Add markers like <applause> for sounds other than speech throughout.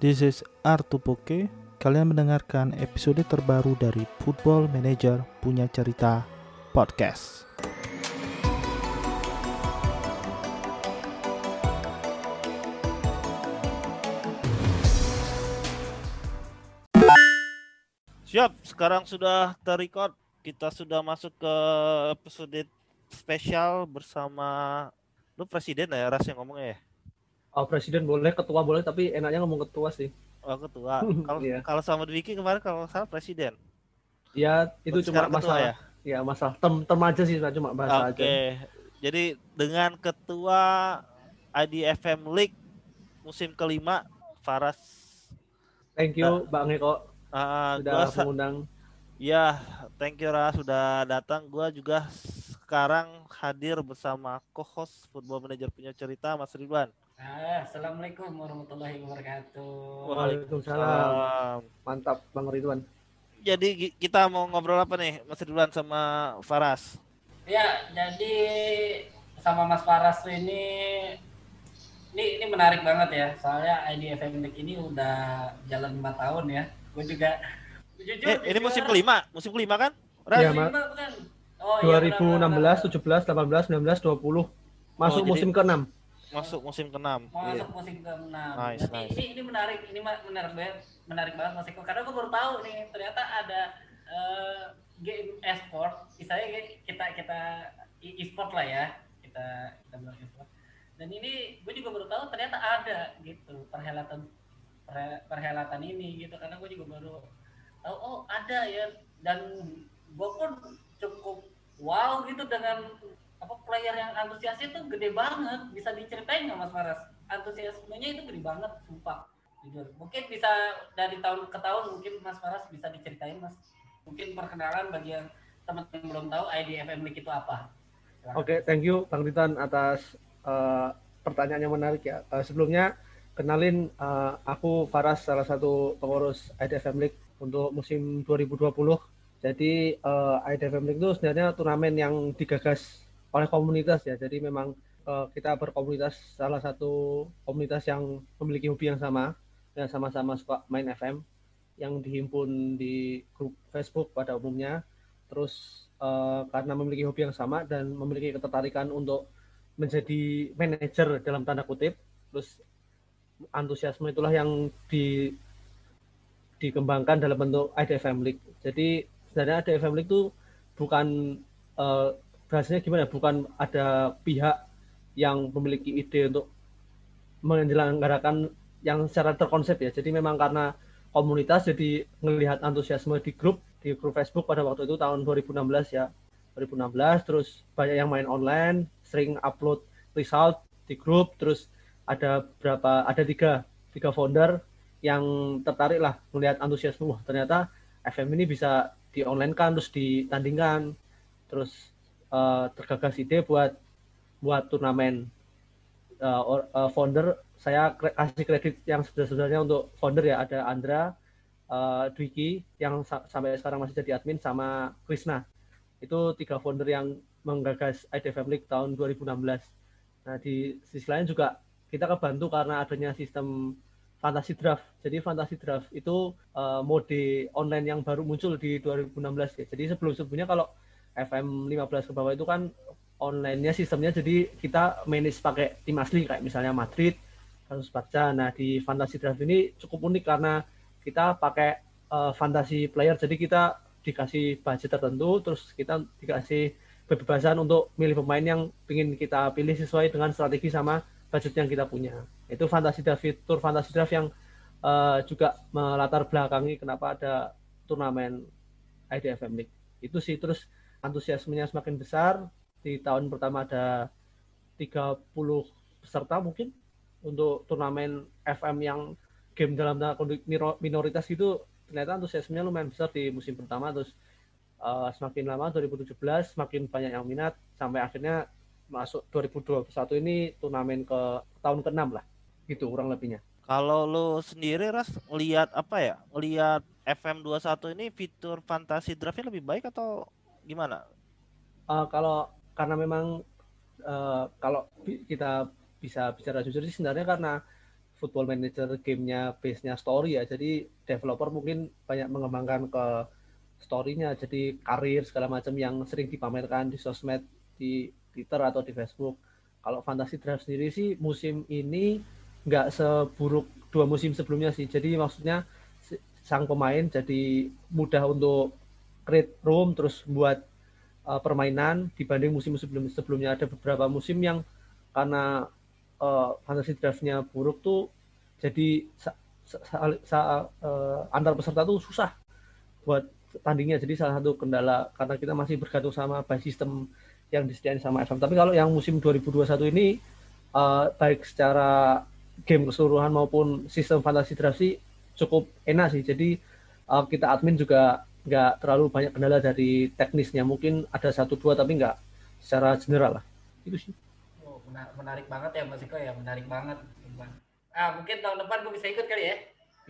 This is Artupoke. Kalian mendengarkan episode terbaru dari Football Manager Punya Cerita Podcast. Siap, sekarang sudah terrecord. Kita sudah masuk ke episode spesial bersama lu presiden ya Ras yang ngomongnya ya? Oh presiden boleh, ketua boleh, tapi enaknya ngomong ketua sih. Oh ketua. <laughs> Kalau Iya. kalau sama Dwiki kemarin kalau salah presiden. Ya itu Berarti cuma masalah, ya? ya masalah term, term aja sih, cuma bahasa Oke. aja. Jadi dengan ketua IDFM League musim kelima Faras Thank you Bang Eko ah, sudah gua mengundang. Ya, thank you Ras sudah datang. Gua juga sekarang hadir bersama co-host Football Manager punya cerita Mas Ridwan. Ah, Assalamualaikum warahmatullahi wabarakatuh. Waalaikumsalam. Mantap Bang Ridwan. Jadi kita mau ngobrol apa nih Mas Ridwan sama Faras? Ya, jadi sama Mas Faras tuh ini ini ini menarik banget ya. Soalnya IDFM League ini udah jalan lima tahun ya. Gue juga jujur. Eh, ini jujur, musim kelima, musim kelima kan? Ras? Iya, Mas. Oh, iya, benar, 2016, benar, 17, 18, 19, 20. Masuk jadi- musim ke-6. Masuk musim keenam. Iya. masuk musim ke-6. Nice, Jadi nice. ini ini menarik, ini menarik banget, menarik banget Mas Eko. Karena gue baru tahu nih ternyata ada eh, game e-sport, misalnya kayak kita kita e-sport lah ya, kita kita bilang e-sport. Dan ini gue juga baru tahu ternyata ada gitu perhelatan perhe- perhelatan ini gitu karena gue juga baru tahu oh ada ya dan gue pun cukup wow gitu dengan apa player yang antusiasnya tuh gede banget. Bisa diceritain nggak mas Faras? Antusiasmenya itu gede banget sumpah. Jujur. Mungkin bisa dari tahun ke tahun mungkin mas Faras bisa diceritain mas. Mungkin perkenalan bagi yang teman yang belum tahu IDFM League itu apa. Oke, thank you Bang Ridwan atas eh, pertanyaan menarik ya. Eh, sebelumnya kenalin eh, aku Faras salah satu pengurus IDFM League untuk musim 2020. Jadi eh, IDFM League itu sebenarnya turnamen yang digagas oleh komunitas ya. Jadi memang eh, kita berkomunitas salah satu komunitas yang memiliki hobi yang sama dan sama-sama suka main FM yang dihimpun di grup Facebook pada umumnya. Terus eh, karena memiliki hobi yang sama dan memiliki ketertarikan untuk menjadi manajer dalam tanda kutip, terus antusiasme itulah yang di dikembangkan dalam bentuk IDFM League. Jadi sebenarnya IDFM League itu bukan eh, bahasanya gimana? Bukan ada pihak yang memiliki ide untuk menyelenggarakan yang secara terkonsep ya. Jadi memang karena komunitas jadi melihat antusiasme di grup di grup Facebook pada waktu itu tahun 2016 ya 2016 terus banyak yang main online sering upload result di grup terus ada berapa ada tiga tiga founder yang tertarik lah melihat antusiasme wah ternyata FM ini bisa di online kan terus ditandingkan terus eh, tergagas ide buat buat turnamen. Eh, or- eh, founder saya kasih kredit yang sebesar-besarnya untuk founder ya. Ada Andra eh, Dwiki yang sa- sampai sekarang masih jadi admin sama Krisna itu tiga founder yang menggagas IDFM League tahun 2016 nah di sisi lain juga kita kebantu karena adanya sistem Fantasy Draft. Jadi Fantasy Draft itu eh, mode online yang baru muncul di 2016 ya. Jadi sebelum-sebelumnya kalau FM 15 ke bawah itu kan online-nya sistemnya jadi kita manage pakai tim asli kayak misalnya Madrid kasus Barca. Nah di Fantasy Draft ini cukup unik karena kita pakai eh, fantasy player. Jadi kita dikasih budget tertentu terus kita dikasih kebebasan untuk milih pemain yang ingin kita pilih sesuai dengan strategi sama budget yang kita punya. Itu Fantasy Draft fitur Fantasy Draft yang eh, juga melatar belakangi kenapa ada turnamen IDFM League. Itu sih terus antusiasmenya semakin besar. Di tahun pertama ada 30 peserta mungkin untuk turnamen FM yang game dalam minoritas itu ternyata antusiasmenya lumayan besar di musim pertama. Terus eh, semakin lama 2017 semakin banyak yang minat. Sampai akhirnya masuk 2021 ini turnamen ke tahun ke-6 lah. Gitu kurang lebihnya. Kalau lu sendiri Ras ngelihat apa ya? Ngelihat FM 21 ini fitur fantasi draftnya lebih baik atau gimana? Eh, kalau karena memang eh, kalau kita bisa bicara jujur sih sebenarnya karena football manager gamenya base-nya story ya. Jadi developer mungkin banyak mengembangkan ke story-nya. Jadi karir segala macam yang sering dipamerkan di sosmed, di Twitter atau di Facebook. Kalau Fantasy Draft sendiri sih musim ini nggak seburuk dua musim sebelumnya sih. Jadi maksudnya sang pemain jadi mudah untuk create room terus buat uh, permainan dibanding musim sebelum sebelumnya. Ada beberapa musim yang karena uh, fantasy draftnya buruk tuh jadi uh, antar peserta tuh susah buat tandingnya. Jadi salah satu kendala karena kita masih bergantung sama by system yang disediakan sama FM tapi kalau yang musim 2021 ini uh, baik secara game keseluruhan maupun sistem fantasy draft sih cukup enak sih. Jadi uh, kita admin juga nggak terlalu banyak kendala dari teknisnya. Mungkin ada satu dua tapi nggak secara general lah. Itu sih. Oh, menarik banget ya Mas Iko ya. Menarik banget. Ah mungkin tahun depan gue bisa ikut kali ya?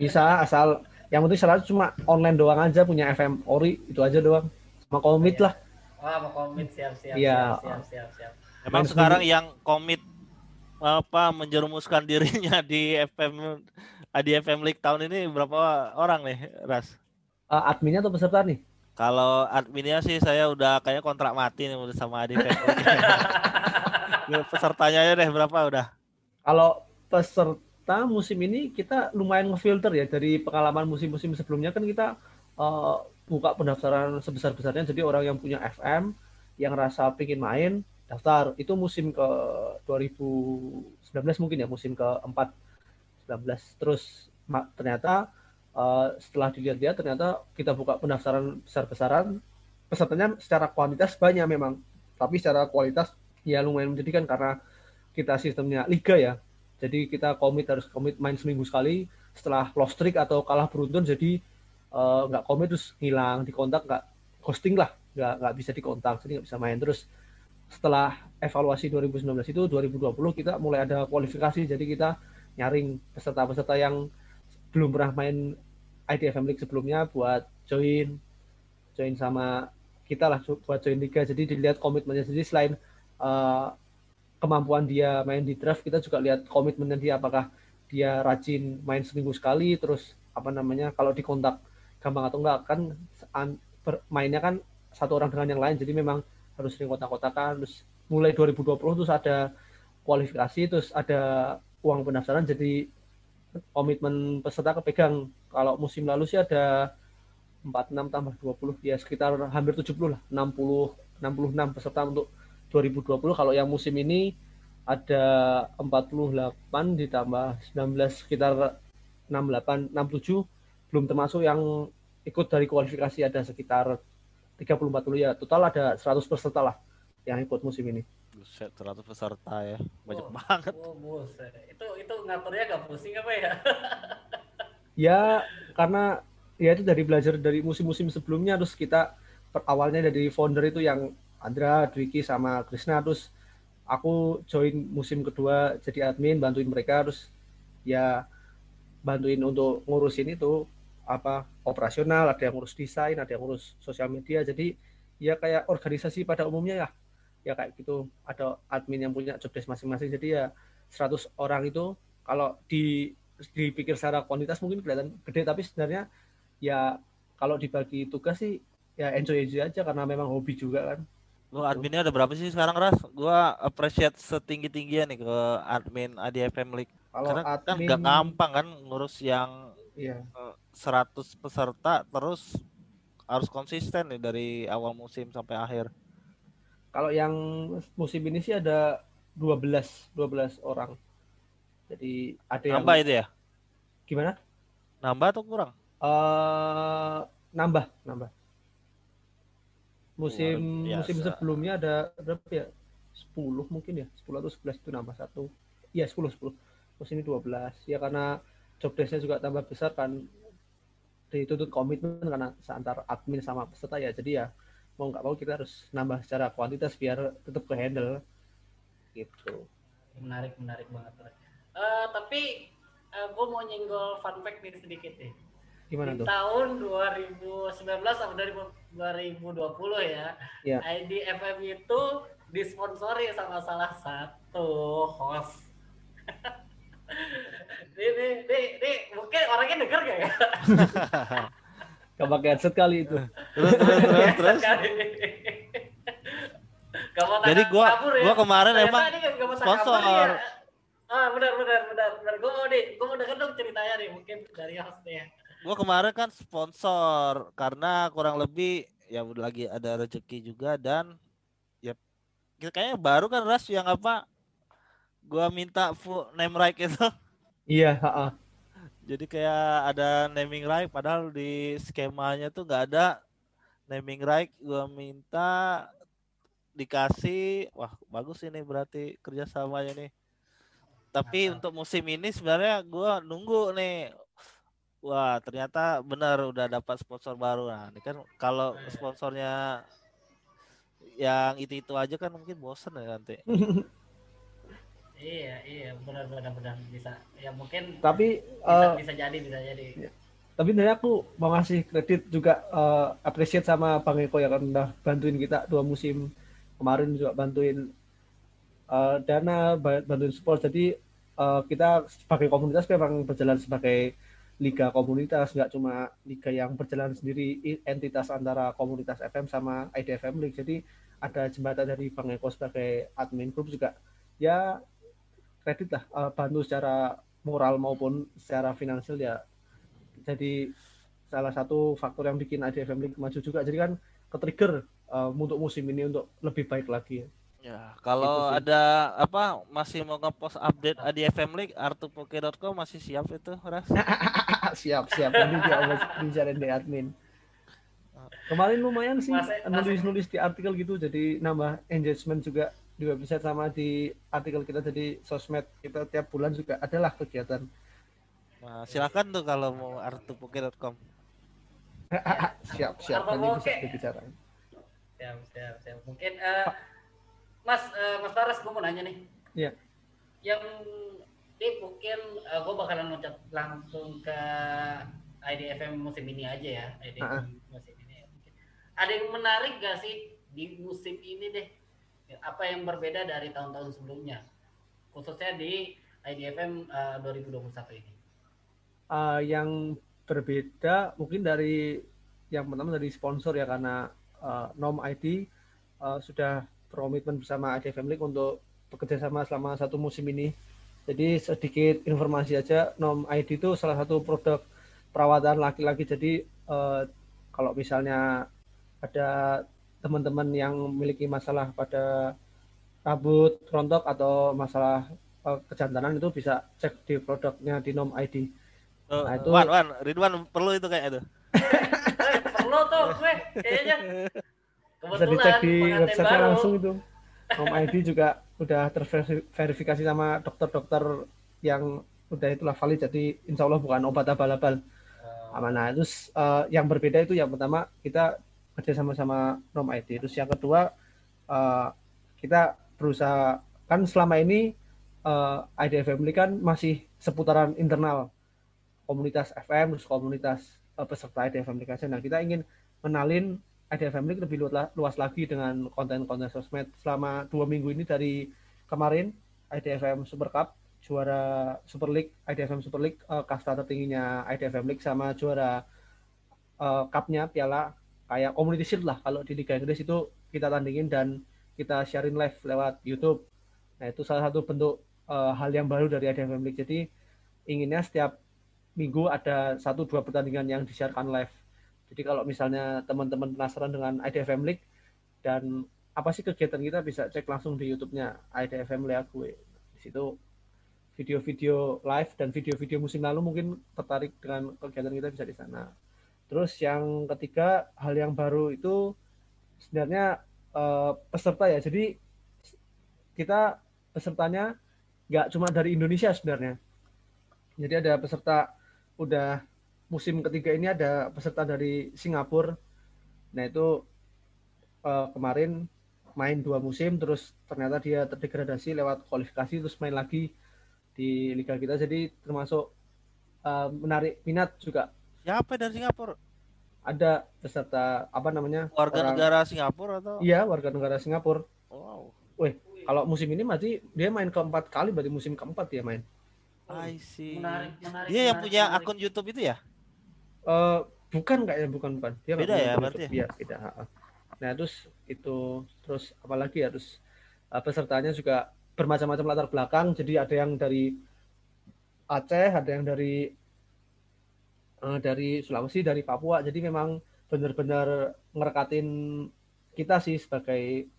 Bisa asal. Yang penting syaratnya cuma online doang aja punya FM Ori itu aja doang. Sama komit oh, lah. Oh mau komit. Siap siap ya. siap siap siap Emang Main sekarang yang komit apa menjerumuskan <laughs> dirinya di FM di FM League tahun ini berapa orang nih, Ras? Uh, adminnya atau peserta nih? Kalau adminnya sih saya udah kayak kontrak mati nih udah sama Adi <laughs> Pesertanya aja deh berapa udah? Kalau peserta musim ini kita lumayan ngefilter ya. Dari pengalaman musim-musim sebelumnya kan kita uh, buka pendaftaran sebesar-besarnya. Jadi orang yang punya FM yang rasa pingin main daftar. Itu musim ke 2019 mungkin ya musim keempat 19 terus ternyata uh, setelah dilihat-lihat ternyata kita buka pendaftaran besar-besaran. Pesertanya secara kuantitas banyak memang tapi secara kualitas ya lumayan menjadikan karena kita sistemnya liga ya. Jadi kita komit harus komit main seminggu sekali. Setelah lost streak atau kalah beruntun jadi uh, nggak komit terus hilang di kontak nggak hosting lah. Nggak nggak bisa dikontak jadi nggak bisa main. Terus setelah evaluasi 2019 itu 2020 kita mulai ada kualifikasi jadi kita nyaring peserta-peserta yang belum pernah main IDFM League sebelumnya buat join join sama kita lah buat join liga. Jadi dilihat komitmennya jadi selain uh, kemampuan dia main di draft kita juga lihat komitmennya dia apakah dia rajin main seminggu sekali terus apa namanya kalau dikontak gampang atau enggak kan mainnya kan satu orang dengan yang lain. Jadi memang harus sering kotak-kotakan terus mulai 2020 terus ada kualifikasi terus ada uang pendaftaran. Jadi komitmen peserta kepegang. Kalau musim lalu sih ada 46 tambah 20 ya sekitar hampir 70 lah 60 66 peserta untuk 2020 kalau yang musim ini ada 48 ditambah 19 sekitar 68 67 belum termasuk yang ikut dari kualifikasi ada sekitar 30 40 ya total ada 100 peserta lah yang ikut musim ini. Buset, 100 peserta ya. Banyak oh, banget. Oh, buset. Itu itu ngaturnya gak pusing apa ya? <laughs> ya, karena ya itu dari belajar dari musim-musim sebelumnya terus kita awalnya dari founder itu yang Andra, Dwiki sama Krisna terus aku join musim kedua jadi admin bantuin mereka terus ya bantuin untuk ngurusin itu apa operasional ada yang ngurus desain ada yang ngurus sosial media jadi ya kayak organisasi pada umumnya ya ya kayak gitu ada admin yang punya jobdesk masing-masing jadi ya 100 orang itu kalau di dipikir secara kuantitas mungkin kelihatan gede tapi sebenarnya ya kalau dibagi tugas sih ya enjoy enjoy aja karena memang hobi juga kan Lu adminnya ada berapa sih sekarang Ras? Gua appreciate setinggi tingginya nih ke admin ADFM League. Kalau Karena kan admin... kan gak gampang kan ngurus yang iya. 100 eh, peserta terus harus konsisten nih dari awal musim sampai akhir. Kalau yang musim ini sih ada 12 12 orang. Jadi ada yang nambah itu ya? Gimana? Nambah atau kurang? Uh, nambah, nambah. Musim musim sebelumnya ada berapa ya? 10 mungkin ya, 10 atau 11 itu nambah satu. Iya, 10 10. Musim ini 12. Ya karena job desk-nya juga tambah besar kan dituntut komitmen karena seantar admin sama peserta ya. Jadi ya mau nggak mau kita harus nambah secara kuantitas biar tetap ke handle. Gitu. Menarik menarik banget uh, tapi uh, eh, gue mau nyenggol fun fact nih sedikit nih. Gimana di tuh? tahun 2019 atau 2020 ya, ya. ID FM itu disponsori sama salah satu host. <laughs> Ini, ini, ini mungkin orangnya denger gak ya? <laughs> Gak pakai headset kali itu. Terus terus terus <laughs> terus. Jadi gua ya. gua kemarin Ternyata emang sponsor. Ya. Ah benar benar benar benar. Gua mau nih, gua mau denger dong ceritanya nih mungkin dari hostnya. Gua kemarin kan sponsor karena kurang lebih ya lagi ada rezeki juga dan ya kayaknya baru kan Ras yang apa gua minta full name right itu. Iya, heeh. Jadi kayak ada naming right padahal di skemanya tuh nggak ada naming right. Gua minta dikasih wah bagus ini berarti kerjasamanya nih. Tapi nah, untuk musim ini sebenarnya gue nunggu nih. Wah ternyata benar udah dapat sponsor baru. Nah ini kan kalau iya. sponsornya yang itu itu aja kan mungkin bosen ya nanti <laughs> iya iya benar benar benar. Bisa ya mungkin tapi bisa, uh, bisa jadi bisa jadi. ya. tapi dari aku mau ngasih kredit juga uh, appreciate sama Bang Eko yang udah bantuin kita dua musim kemarin juga bantuin uh, dana bantuin support jadi uh, kita sebagai komunitas memang berjalan sebagai liga komunitas nggak cuma liga yang berjalan sendiri entitas antara komunitas FM sama IDFM League. Jadi ada jembatan dari Bang Eko sebagai admin grup juga. Ya kredit lah uh, bantu secara moral maupun secara finansial ya jadi salah satu faktor yang bikin IDFM League maju juga jadi kan ke trigger uh, untuk musim ini untuk lebih baik lagi. Ya, kalau ada apa masih mau ngepost update ADFM League artupoke.com masih siap itu, Ras? <laughs> siap, siap. Nanti dia bicara di admin. Kemarin lumayan sih nulis-nulis di artikel gitu, jadi nambah engagement juga di website sama di artikel kita jadi sosmed kita tiap bulan juga adalah kegiatan. Nah, silakan tuh kalau mau artupoke.com. <laughs> siap, siap. Nanti bisa dibicara siap siap siap mungkin uh, mas uh, mas Faras gue mau nanya nih iya yeah. yang ini mungkin uh, eh, gue bakalan loncat langsung ke IDFM musim ini aja ya IDFM uh -huh. musim ini ada yang menarik gak sih di musim ini deh apa yang berbeda dari tahun-tahun sebelumnya khususnya di IDFM uh, 2021 ini uh, yang berbeda mungkin dari yang pertama dari sponsor ya karena uh, Nom IT uh, sudah berkomitmen bersama IDFM League untuk bekerja sama selama satu musim ini. Jadi sedikit informasi aja, Nom ID itu salah satu produk perawatan laki-laki. Jadi uh, kalau misalnya ada teman-teman yang memiliki masalah pada rambut rontok atau masalah uh, kejantanan itu bisa cek di produknya di Nom ID. Uh, nah, itu Wan, Wan, Ridwan perlu itu kayak itu. perlu tuh gue kayaknya. Bisa dicek di website langsung itu. Home <laughs> ID juga udah terverifikasi sama dokter-dokter yang udah itulah valid jadi insya Allah bukan obat abal-abal. Oh. Nah, terus uh, yang berbeda itu yang pertama kita kerja sama-sama Nom ID. Terus yang kedua uh, kita berusaha kan selama ini uh, ID Family kan masih seputaran internal komunitas FM terus komunitas uh, peserta IDFM Aplikasi. Nah, kita ingin menalin IDFM League lebih luas, lagi dengan konten-konten sosmed selama dua minggu ini dari kemarin IDFM Super Cup juara Super League IDFM Super League uh, kasta tertingginya IDFM League sama juara uh, cupnya piala kayak Community Shield lah kalau di Liga Inggris itu kita tandingin dan kita sharing live lewat YouTube. Nah itu salah satu bentuk uh, hal yang baru dari IDFM League. Jadi inginnya setiap minggu ada satu dua pertandingan yang disiarkan live. Jadi kalau misalnya teman-teman penasaran dengan IDFM League dan apa sih kegiatan kita bisa cek langsung di YouTube-nya IDFM League. Di situ video-video live dan video-video musim lalu mungkin tertarik dengan kegiatan kita bisa di sana. Terus yang ketiga hal yang baru itu sebenarnya uh, peserta ya. Jadi kita pesertanya nggak cuma dari Indonesia sebenarnya. Jadi ada peserta udah musim ketiga ini ada peserta dari Singapura. Nah itu uh, kemarin main dua musim, terus ternyata dia terdegradasi lewat kualifikasi, terus main lagi di liga kita. Jadi termasuk uh, menarik minat juga. Siapa dari Singapura? Ada peserta apa namanya? Warga orang, negara Singapura atau? Iya, warga negara Singapura. Wow. Wih, kalau musim ini masih dia main keempat kali, berarti musim keempat dia main. I see. Menarik, menarik. Dia yang punya menarik. akun YouTube itu ya? Uh, bukan kayaknya bukan bukan. Dia beda ya berarti. Ya? Iya, beda. Nah, terus itu terus apalagi ya terus uh, pesertanya juga bermacam-macam latar belakang. Jadi ada yang dari Aceh, ada yang dari uh, dari Sulawesi, dari Papua. Jadi memang benar-benar ngerekatin kita sih sebagai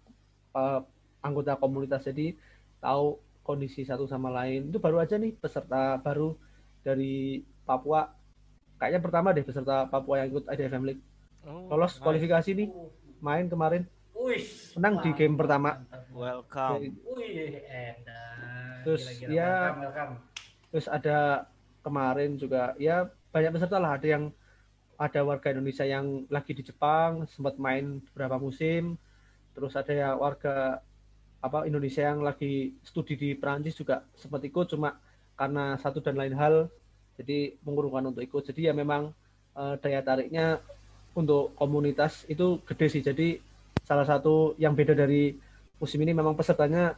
uh, anggota komunitas. Jadi tahu kondisi satu sama lain. Itu baru aja nih peserta baru dari Papua. Kayaknya pertama deh peserta Papua yang ikut IDFM League. Oh, Lolos nice. kualifikasi nih, main kemarin. Uish, menang di game pertama. Welcome. Wih, Terus gila, gila, ya, welcome, welcome. terus ada kemarin juga ya banyak peserta lah. Ada yang ada warga Indonesia yang lagi di Jepang sempat main beberapa musim. Terus ada yang warga apa Indonesia yang lagi studi di Perancis juga sempat ikut cuma karena satu dan lain hal jadi mengurungkan untuk ikut jadi ya memang uh, daya tariknya untuk komunitas itu gede sih jadi salah satu yang beda dari musim ini memang pesertanya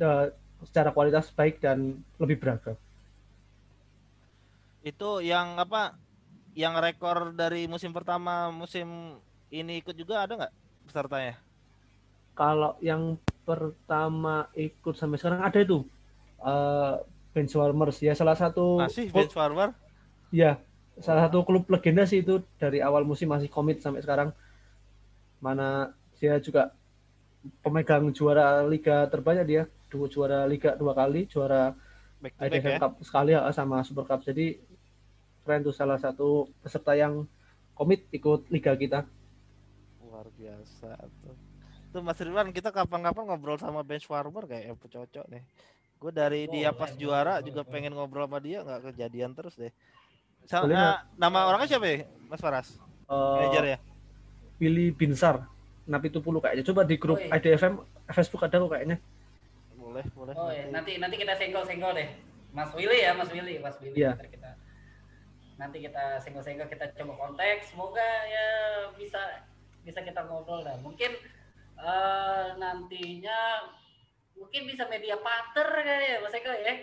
uh, secara kualitas baik dan lebih beragam itu yang apa yang rekor dari musim pertama musim ini ikut juga ada nggak pesertanya? Kalau yang pertama ikut sampai sekarang ada itu uh, Benchwarmers ya salah satu masih Benchwarmer ya salah satu klub legenda sih itu dari awal musim masih komit sampai sekarang. Mana dia juga pemegang juara liga terbanyak dia. Dua juara liga dua kali juara IDFM ya? Cup sekali sama Super Cup. Jadi keren tuh salah satu peserta yang komit ikut liga kita luar biasa tuh Tuh Mas Ridwan kita kapan-kapan ngobrol sama bench farmer kayak yang cocok nih. Gue dari oh, dia pas juara juga pengen ngobrol sama dia nggak kejadian terus deh. Sama, uh, nama orangnya siapa ya, Mas Faras? Uh, Manager ya? Billy Binsar. Napi Tupulu kayaknya. Coba di grup oh, iya. IDFM Facebook ada kok kayaknya. Boleh, boleh. Oh iya, nanti nanti kita senggol-senggol deh. Mas Willy ya, Mas Willy, Mas Willy. Yeah. Nanti kita nanti kita senggol-senggol kita coba kontak. Semoga ya bisa bisa kita ngobrol lah. Mungkin uh, nantinya mungkin bisa media partner kali ya Mas Eko ya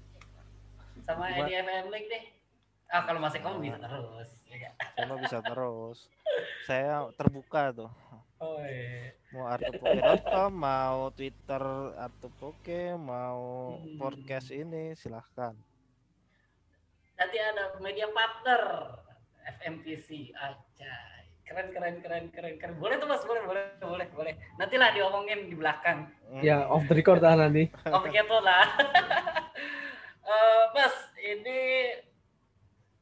<laughs> sama EDFM League deh ah kalau Mas Eko bisa terus ya saya bisa terus <laughs> saya terbuka tuh oh, iya. mau artupoke.com mau Twitter artupoke mau hmm. podcast ini silahkan nanti ada media partner FMPC aja keren keren keren keren keren. Boleh tuh mas? Boleh boleh boleh boleh. Nantilah diomongin di belakang. Ya off the record lah nanti. <laughs> Off the record lah. Uh, <laughs> mas ini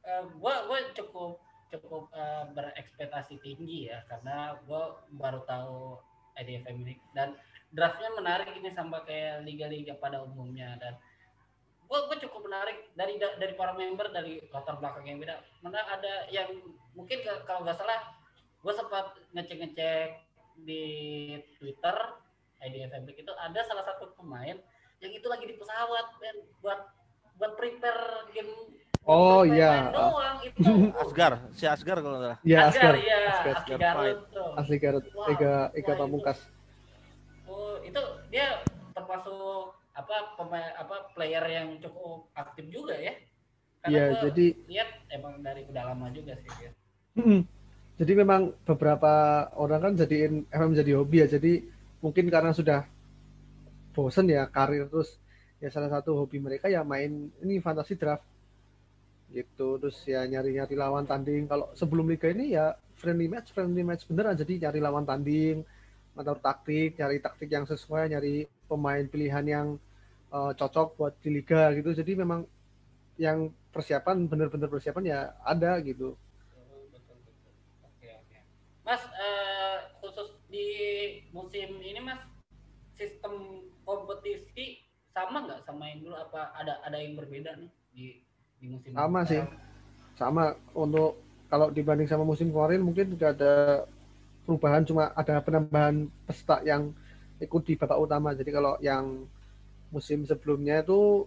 uh, gua gua cukup cukup uh, berekspektasi tinggi ya karena gua baru tahu IDFM ini. Dan draftnya menarik ini sama kayak liga-liga pada umumnya. Dan gua, gua cukup menarik dari dari para member dari latar belakang yang beda mana ada yang mungkin kalau nggak salah gue sempat ngecek-ngecek di Twitter ID Fabric itu ada salah satu pemain yang itu lagi di pesawat dan buat buat prepare game Oh iya. Doang itu. <laughs> Asgar, si Asgar kalau enggak. Iya, Asgar. Iya, Asgar. Asgar. Ega Ega Pamungkas. Oh, itu dia termasuk apa pemain apa player yang cukup aktif juga ya. Iya, jadi lihat emang dari udah lama juga sih dia. Jadi memang beberapa orang kan jadiin FM jadi hobi ya. Jadi mungkin karena sudah bosen ya karir terus ya salah satu hobi mereka ya main ini fantasi draft. Gitu terus ya nyari-nyari lawan tanding. Kalau sebelum liga ini ya friendly match friendly match beneran jadi nyari lawan tanding atau taktik nyari taktik yang sesuai nyari pemain pilihan yang uh, cocok buat di liga gitu. Jadi memang yang persiapan bener-bener persiapan ya ada gitu. Mas uh, khusus di musim ini Mas sistem kompetisi sama nggak sama yang dulu? Apa ada ada yang berbeda nih di di musim sama ini? sih. Sama. Untuk kalau dibanding sama musim kemarin mungkin tidak ada perubahan. Cuma ada penambahan peserta yang ikut di babak utama. Jadi kalau yang musim sebelumnya itu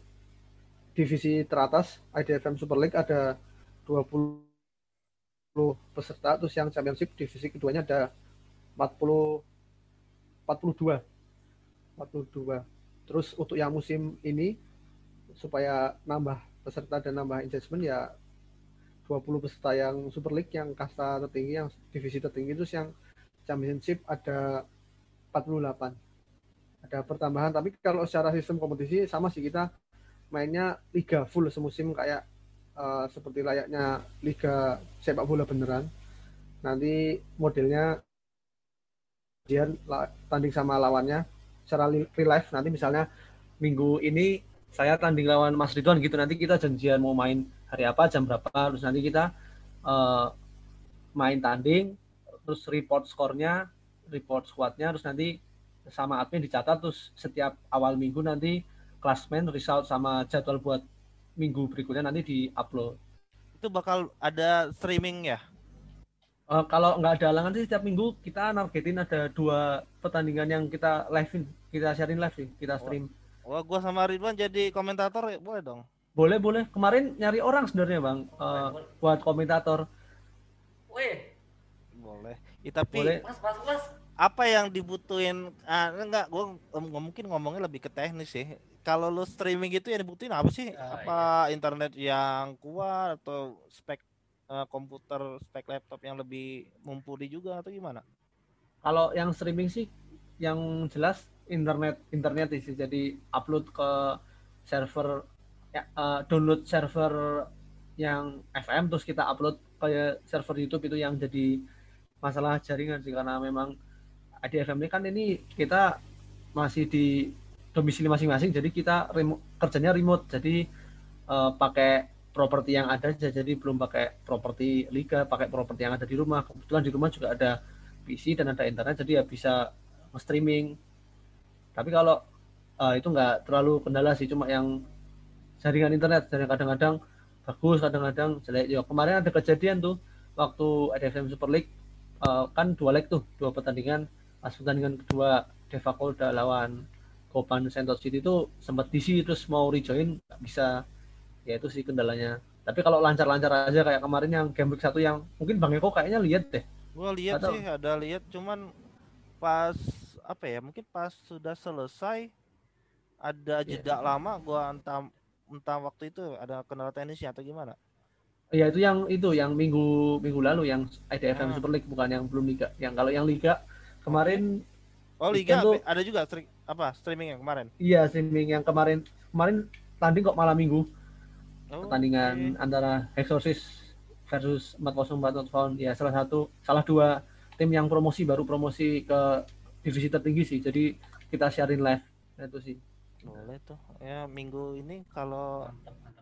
divisi teratas IDFM Super League ada 20 peserta terus yang championship divisi keduanya ada 40 42 42 terus untuk yang musim ini supaya nambah peserta dan nambah engagement ya 20 peserta yang Super League yang kasta tertinggi yang divisi tertinggi itu yang championship ada 48 ada pertambahan. Tapi kalau secara sistem kompetisi sama sih kita mainnya liga full semusim kayak uh, seperti layaknya liga sepak bola beneran. Nanti modelnya kemudian tanding sama lawannya secara real life. Nanti misalnya minggu ini saya tanding lawan Mas Ridwan gitu nanti kita janjian mau main hari apa jam berapa terus nanti kita uh, main tanding terus report skornya report squadnya terus nanti sama admin dicatat terus setiap awal minggu nanti klasmen result sama jadwal buat minggu berikutnya nanti di upload itu bakal ada streaming ya uh, kalau nggak ada halangan sih setiap minggu kita nargetin ada dua pertandingan yang kita live kita sharing live sih kita stream Wah, gua sama Ridwan jadi komentator ya, boleh dong. Boleh, boleh. Kemarin nyari orang sebenarnya, Bang, uh, buat komentator. Wih. Boleh. Ya, tapi boleh. Mas, mas, mas. Apa yang dibutuhin? Ah, enggak, gua nggak mungkin ngomongnya lebih ke teknis sih. Kalau lu streaming gitu ya dibutuhin apa sih? Oh, apa iya. internet yang kuat atau spek uh, komputer, spek laptop yang lebih mumpuni juga atau gimana? Kalau yang streaming sih yang jelas internet internet sih jadi upload ke server ya, uh, download server yang FM terus kita upload ke server YouTube itu yang jadi masalah jaringan sih karena memang ADFM ini kan ini kita masih di domisili masing-masing jadi kita remote, kerjanya remote. Jadi uh, pakai properti yang ada jadi belum pakai properti liga pakai properti yang ada di rumah. Kebetulan di rumah juga ada PC dan ada internet jadi ya bisa streaming tapi kalau uh, itu nggak terlalu kendala sih cuma yang jaringan internet dan kadang-kadang bagus kadang-kadang jelek. Ya kemarin ada kejadian tuh waktu ADFM Super League uh, kan dua leg tuh dua pertandingan pas pertandingan kedua Devaco udah lawan Kopan Sentot City itu sempat DC terus mau rejoin nggak bisa ya itu sih kendalanya tapi kalau lancar-lancar aja kayak kemarin yang game week satu yang mungkin Bang Eko kayaknya lihat deh gua lihat sih ada lihat cuman pas apa ya mungkin pas sudah selesai ada iya. jeda yeah. lama gua entah entah waktu itu ada kendala teknisnya atau gimana Iya itu yang itu yang minggu minggu lalu yang IDFM ah. Super League bukan yang belum liga. Yang kalau yang liga kemarin Oh liga itu, ada juga stri apa streaming yang kemarin? Iya streaming yang kemarin. Kemarin tanding kok malam minggu. Oh, pertandingan okay. antara Exorcist versus 404 Found ya salah satu salah dua tim yang promosi baru promosi ke divisi tertinggi sih. Jadi kita sharing live. Nah, itu sih. Boleh tuh. Ya minggu ini kalau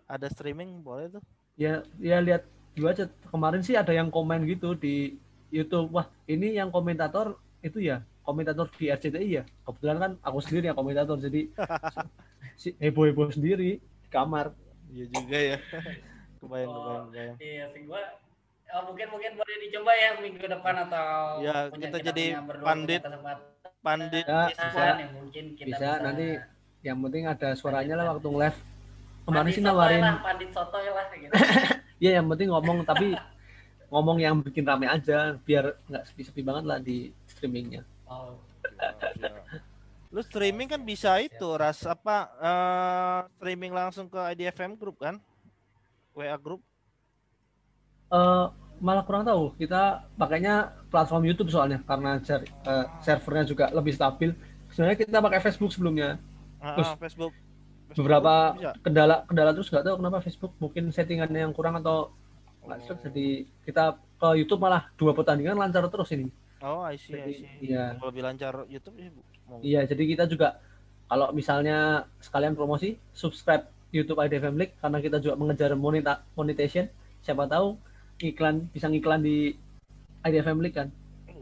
ada streaming boleh tuh. Ya ya lihat juga aja. Kemarin sih ada yang komen gitu di YouTube. Wah ini yang komentator itu ya komentator di RCTI ya. Kebetulan kan aku sendiri yang komentator jadi <laughs> si heboh heboh sendiri di kamar. Iya juga ya. <laughs> Kebayang kebayang kebayang. Iya sih gua Oh, mungkin mungkin boleh dicoba ya minggu depan atau ya kita, kita jadi pandit. pandit. Ya, bisa ya, mungkin kita bisa, bisa. nanti yang penting ada suaranya lah waktu live kemarin sih nawarin. lah, pandit soto lah gitu. <laughs> Iya yang penting ngomong tapi ngomong yang bikin rame aja biar nggak sepi-sepi banget lah di streamingnya oh ya, lu streaming kan bisa itu ras apa uh, streaming langsung ke IDFM group kan WA group uh, malah kurang tahu. Kita pakainya platform YouTube soalnya karena jar, uh, servernya juga lebih stabil. Sebenarnya kita pakai Facebook sebelumnya. Uh, terus Facebook. Facebook. Beberapa kendala kendala terus nggak tahu kenapa Facebook mungkin settingannya yang kurang atau nggak oh. jadi kita ke YouTube malah dua pertandingan lancar terus ini. Oh, I see, jadi, I see. Iya. Lebih lancar YouTube ya, Iya, jadi kita juga kalau misalnya sekalian promosi subscribe YouTube IDFM League karena kita juga mengejar moneta monetization. Siapa tahu iklan bisa ngiklan di IDFM League kan?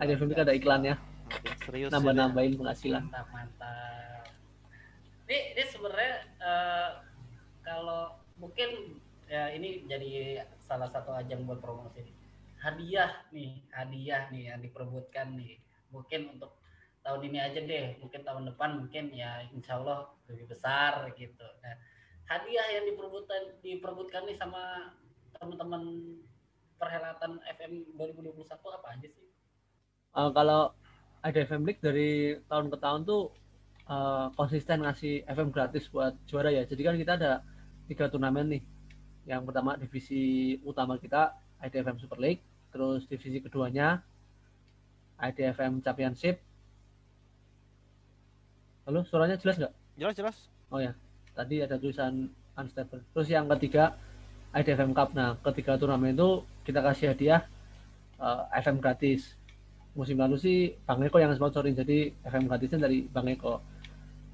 IDFM League ada iklannya. Serius nambah nambahin penghasilan. Mantap mantap. Ini, ini sebenarnya uh, kalau mungkin ya ini jadi salah satu ajang buat promosi hadiah nih hadiah nih yang diperebutkan nih mungkin untuk tahun ini aja deh mungkin tahun depan mungkin ya insya Allah lebih besar gitu nah hadiah yang diperebutkan diperebutkan nih sama teman-teman perhelatan FM 2021 apa aja sih? Uh, kalau ada FM League dari tahun ke tahun tuh uh, konsisten ngasih FM gratis buat juara ya. Jadi kan kita ada tiga turnamen nih. Yang pertama divisi utama kita IDFM Super League, terus divisi keduanya IDFM Championship. Halo, suaranya jelas nggak? Jelas jelas. Oh ya, tadi ada tulisan unstable. Terus yang ketiga IDFM Cup. Nah, ketiga turnamen itu kita kasih hadiah uh, eh, FM gratis. Musim lalu sih Bang Eko yang sponsorin, jadi FM gratisnya dari Bang Eko.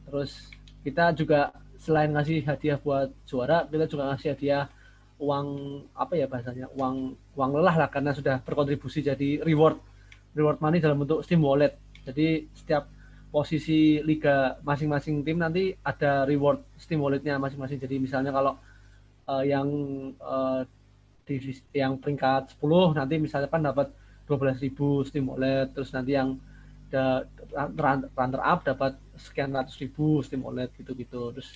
Terus kita juga selain ngasih hadiah buat juara, kita juga ngasih hadiah uang apa ya bahasanya uang uang lelah lah karena sudah berkontribusi jadi reward reward money dalam bentuk Steam Wallet. Jadi setiap posisi liga masing-masing tim nanti ada reward Steam Walletnya masing-masing. Jadi misalnya kalau uh, yang uh, di yang peringkat 10 nanti misalnya kan dapat 12.000 Steam Wallet, terus nanti yang runner up dapat sekian ratus ribu Steam Wallet gitu-gitu. Terus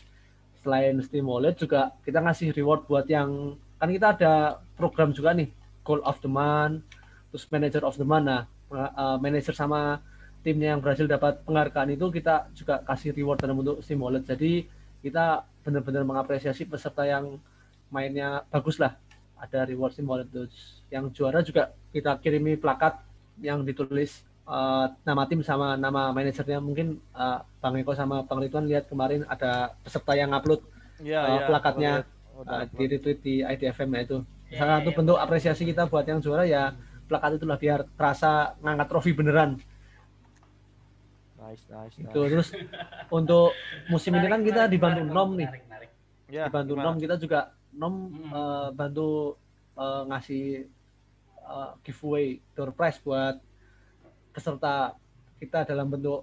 selain Wallet juga kita ngasih reward buat yang kan kita ada program juga nih Goal of the Month, terus Manager of the Month. Nah, uh, manager sama timnya yang berhasil dapat penghargaan itu kita juga kasih reward dalam bentuk Wallet. Jadi kita benar-benar mengapresiasi peserta yang mainnya bagus lah. Ada reward Wallet terus. Yang juara juga kita kirimi plakat yang ditulis uh, nama tim sama nama manajernya mungkin uh, Bang Eko sama Bang Ridwan lihat kemarin ada peserta yang upload ya, uh, ya, plakatnya uh, di retweet di IDFM ya itu ya, salah satu ya, bentuk ya. apresiasi kita buat yang juara ya plakat itulah biar terasa ngangkat trofi beneran nice, nice, nice. itu terus untuk musim ini kan kita dibantu nom nih ya, dibantu gimana? nom kita juga nom hmm. uh, bantu uh, ngasih uh, giveaway door prize buat peserta kita dalam bentuk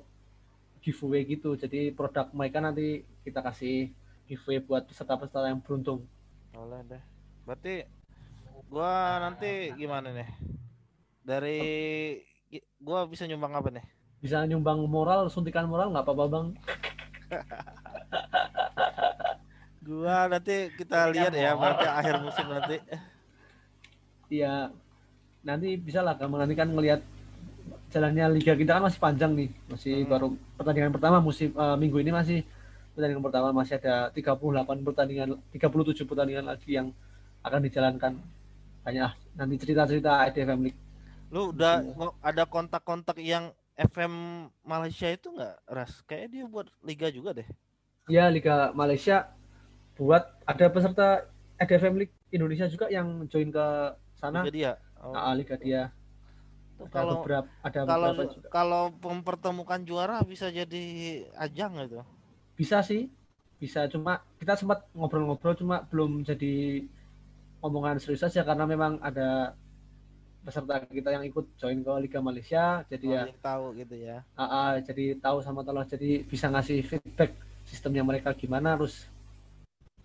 giveaway gitu. Jadi produk mereka nanti kita kasih giveaway buat peserta-peserta yang beruntung. Boleh deh. Berarti gua nanti gimana nih? Dari gua bisa nyumbang apa nih? Bisa nyumbang moral, suntikan moral nggak apa-apa, Bang. <laughs> gua nanti kita lihat ya berarti akhir musim nanti. Iya. Nanti bisa lah kamu nanti kan ngelihat jalannya liga kita kan masih panjang nih. Masih hmm. baru pertandingan pertama musim uh, minggu ini masih pertandingan pertama masih ada 38 pertandingan 37 pertandingan lagi yang akan dijalankan. Banyak nanti cerita-cerita IDFM League. Lu udah Maksudnya. ada kontak-kontak yang FM Malaysia itu enggak ras? Kayak dia buat liga juga deh. Ya liga Malaysia buat ada peserta IDFM League Indonesia juga yang join ke sana. Liga dia? Oh. nah, liga dia kalau beberapa, ada kalau juga. kalau mempertemukan juara bisa jadi ajang itu? Bisa sih bisa. Cuma kita sempat ngobrol-ngobrol cuma belum jadi omongan serius saja karena memang ada peserta kita yang ikut join ke Liga Malaysia jadi oh, ya tahu gitu ya? Uh, uh, jadi tahu sama tolong. Jadi bisa ngasih feedback sistemnya mereka gimana terus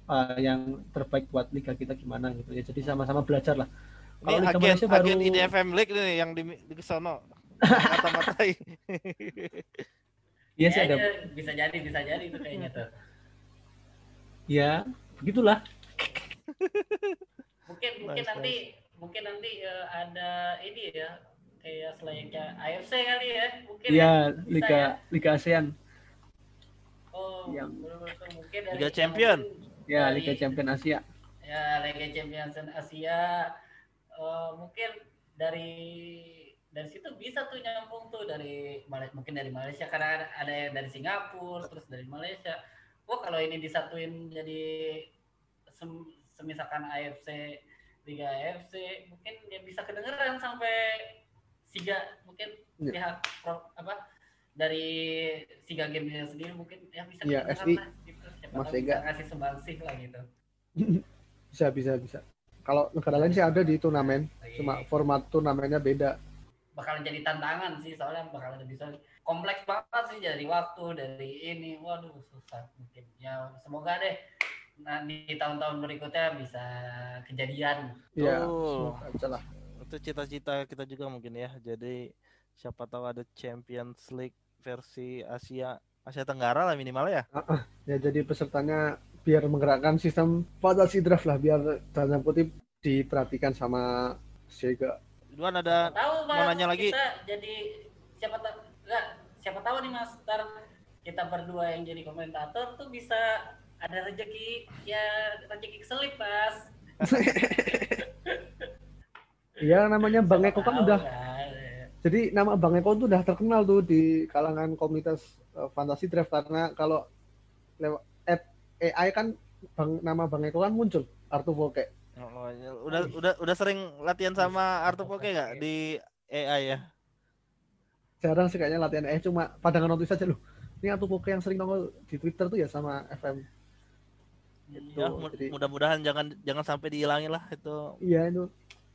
uh, yang terbaik buat liga kita gimana gitu ya. Jadi sama-sama belajar lah ini Kalau agen, baru... agen IDFM League nih yang di, di sono. Mata-matai. Iya sih ada. Bisa jadi, bisa jadi itu kayaknya tuh. Ya, begitulah. mungkin mungkin nice, nanti nice. mungkin nanti uh, ada ini ya kayak selayaknya AFC kali ya mungkin Iya, ya, Liga ya. Liga ASEAN. Oh, yang mungkin dari Liga Champion. Ya, Liga Champion Asia. Ya, Liga Champion Asia uh, mungkin dari dari situ bisa tuh nyambung tuh dari mungkin dari Malaysia. Karena ada yang dari Singapura terus dari Malaysia. Wah kalau ini disatuin jadi sem, semisalkan AFC Liga AFC mungkin ya bisa kedengeran sampai Siga. Mungkin ya. pihak pro, apa dari Siga game sendiri mungkin ya bisa ya, kedengeran lah gitu. Siapa Mas bisa ngasih sumbangsih lah gitu. <laughs> Bisa bisa bisa kalau negara lain sih ada di turnamen, cuma format turnamennya beda. Bakal jadi tantangan sih soalnya bakal lebih soalnya kompleks banget sih dari waktu dari ini, waduh susah mungkin. Ya semoga deh nah di tahun-tahun berikutnya bisa kejadian. Iya, semoga lah. Itu cita-cita kita juga mungkin ya. Jadi siapa tahu ada Champions League versi Asia Asia Tenggara lah minimal ya. Uh, uh, ya jadi pesertanya biar menggerakkan sistem fantasi draft lah biar tanda kutip diperhatikan sama Sega. Duan ada tahu, mas, mau nanya lagi? Kita jadi siapa tahu enggak siapa tahu nih Mas ntar kita berdua yang jadi komentator tuh bisa ada rezeki ya rezeki keselip pas Iya <laughs> namanya Bang Eko kan udah jadi nama Bang Eko tuh udah terkenal tuh di kalangan komunitas uh, fantasi draft karena kalau lewat AI kan bang, nama Bang Eko kan muncul Artu Poke. Oh, iya. udah udah udah sering latihan sama Artu Poke nggak di AI ya? Jarang sih kayaknya latihan AI cuma padangan notis saja loh. Ini Artu Poke yang sering nongol di Twitter tuh ya sama FM. Gitu. Ya, mudah-mudahan jangan jangan sampai dihilangin lah itu. Iya itu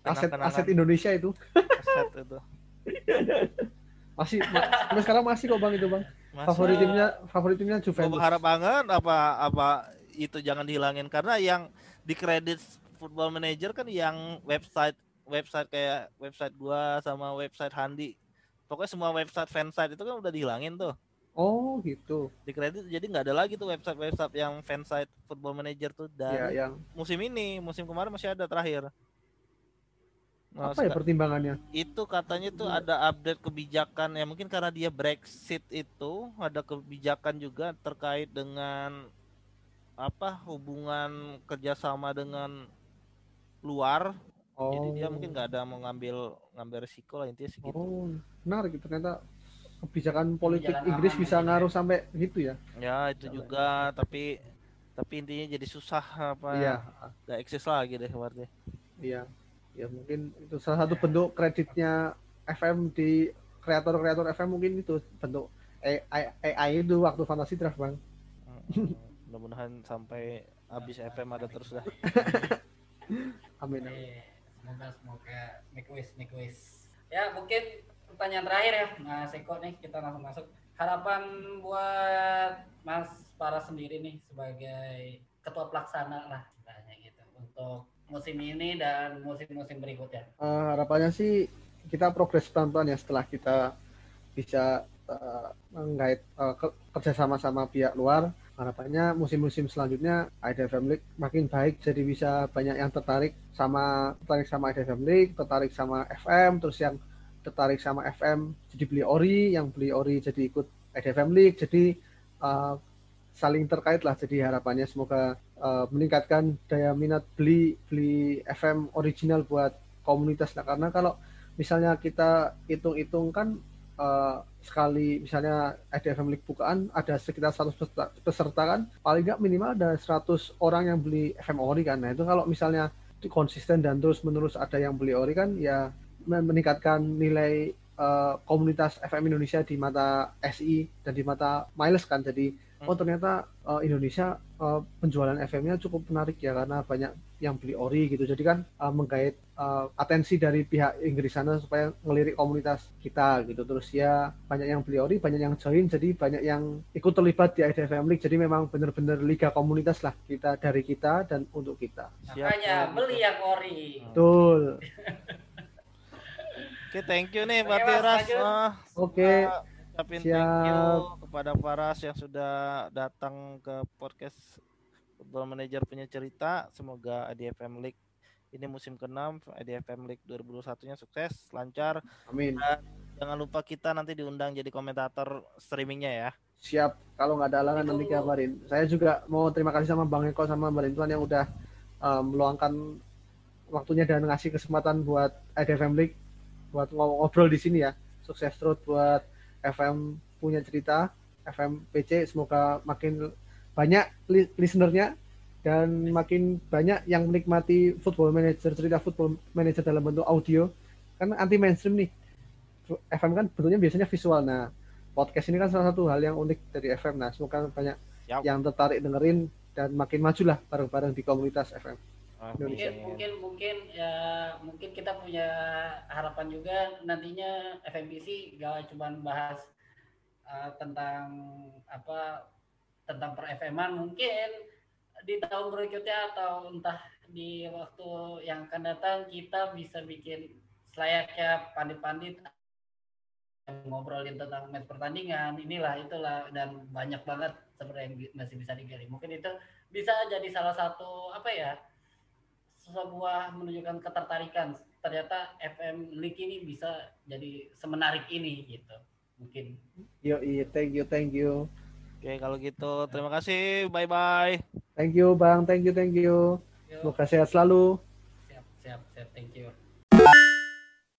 aset aset Indonesia itu. aset itu. <laughs> masih sampai sekarang masih kok bang itu bang. Masa, favorit timnya favorit timnya Juventus. Gue berharap banget apa apa itu jangan dihilangin karena yang di kredit Football Manager kan yang website website kayak website gua sama website Handi. Pokoknya semua website fansite itu kan udah dihilangin tuh. Oh gitu. Di kredit jadi nggak ada lagi tuh website-website yang fansite Football Manager tuh dan ya, yang... musim ini, musim kemarin masih ada terakhir. Nah, apa ya pertimbangannya? Itu katanya tuh ada update kebijakan ya mungkin karena dia Brexit itu ada kebijakan juga terkait dengan apa hubungan kerjasama dengan luar. Oh. Jadi dia mungkin nggak ada mau ngambil ngambil resiko lah intinya segitu. Oh, benar gitu ternyata kebijakan politik kebijakan Inggris bisa ngaruh ya. sampai gitu ya. Ya, itu sampai. juga tapi tapi intinya jadi susah apa iya. gak eksis lagi deh berarti. Iya ya mungkin itu salah satu bentuk kreditnya FM di kreator-kreator FM mungkin itu bentuk AI, AI itu waktu fantasi draft bang. Mudah-mudahan sampai habis FM ada terus dah. <laughs> Amin, semoga semoga. Make wish make wish. Ya mungkin pertanyaan terakhir ya Mas Eko nih kita langsung masuk. Harapan buat Mas para sendiri nih sebagai ketua pelaksana lah gitu untuk musim ini dan musim-musim berikutnya? Uh, harapannya sih kita progres pelan-pelan ya setelah kita bisa uh, menggait uh, ke kerjasama sama pihak luar. Harapannya musim-musim selanjutnya IDFM League makin baik jadi bisa banyak yang tertarik sama tertarik sama IDFM League, tertarik sama FM, terus yang tertarik sama FM jadi beli ori, yang beli ori jadi ikut IDFM League, jadi uh, saling terkait lah jadi harapannya semoga uh, meningkatkan daya minat beli beli FM original buat komunitas. Nah karena kalau misalnya kita hitung-hitung kan uh, sekali misalnya IDFM League bukaan ada sekitar 100 peserta, peserta kan paling nggak minimal ada 100 orang yang beli FM ori kan. Nah itu kalau misalnya konsisten dan terus menerus ada yang beli ori kan ya meningkatkan nilai uh, komunitas FM Indonesia di mata SI dan di mata Miles kan. Jadi oh hmm. ternyata uh, Indonesia uh, penjualan FM-nya cukup menarik ya karena banyak yang beli ori gitu. Jadi kan uh, menggait uh, atensi dari pihak Inggris sana supaya ngelirik komunitas kita gitu. Terus ya banyak yang beli ori banyak yang join jadi banyak yang ikut terlibat di IDFM League. Jadi memang benar-benar liga komunitas lah kita dari kita dan untuk kita. Makanya beli yang ori. Betul. <laughs> Oke, okay, thank you nih Pak Tiras. Oke. Okay. Ucapin thank you kepada Paras yang sudah datang ke podcast Football Manager punya cerita. Semoga ADFM League ini musim ke-6 ADFM League 2021-nya sukses, lancar. Amin. Dan jangan lupa kita nanti diundang jadi komentator streamingnya ya. Siap. Kalau nggak ada halangan nanti kabarin. Saya juga mau terima kasih sama Bang Eko sama Mbak Rintuan yang udah um, meluangkan waktunya dan ngasih kesempatan buat ADFM League buat ngobrol di sini ya. Sukses terus buat FM punya cerita, FM PC semoga makin banyak li listenernya dan makin banyak yang menikmati football manager cerita football manager dalam bentuk audio. Kan anti mainstream nih. FM kan bentuknya biasanya visual. Nah podcast ini kan salah satu hal yang unik dari FM nah semoga banyak yep. yang tertarik dengerin dan makin maju lah bareng-bareng di komunitas FM Mungkin mungkin mungkin ya mungkin kita punya harapan juga nantinya FMPC gak cuma bahas uh, tentang apa tentang per FM-an mungkin di tahun berikutnya atau entah di waktu yang akan datang kita bisa bikin selayaknya pandit-pandit ngobrolin tentang match pertandingan inilah itulah dan banyak banget sebenarnya yang masih bisa digali. Mungkin itu bisa jadi salah satu apa ya sebuah menunjukkan ketertarikan ternyata FM League ini bisa jadi semenarik ini gitu mungkin yo iya thank you thank you Oke, kalau gitu terima kasih. Bye bye. Thank you, Bang. Thank you, thank you. Semoga sehat selalu. Siap, siap, siap. Thank you.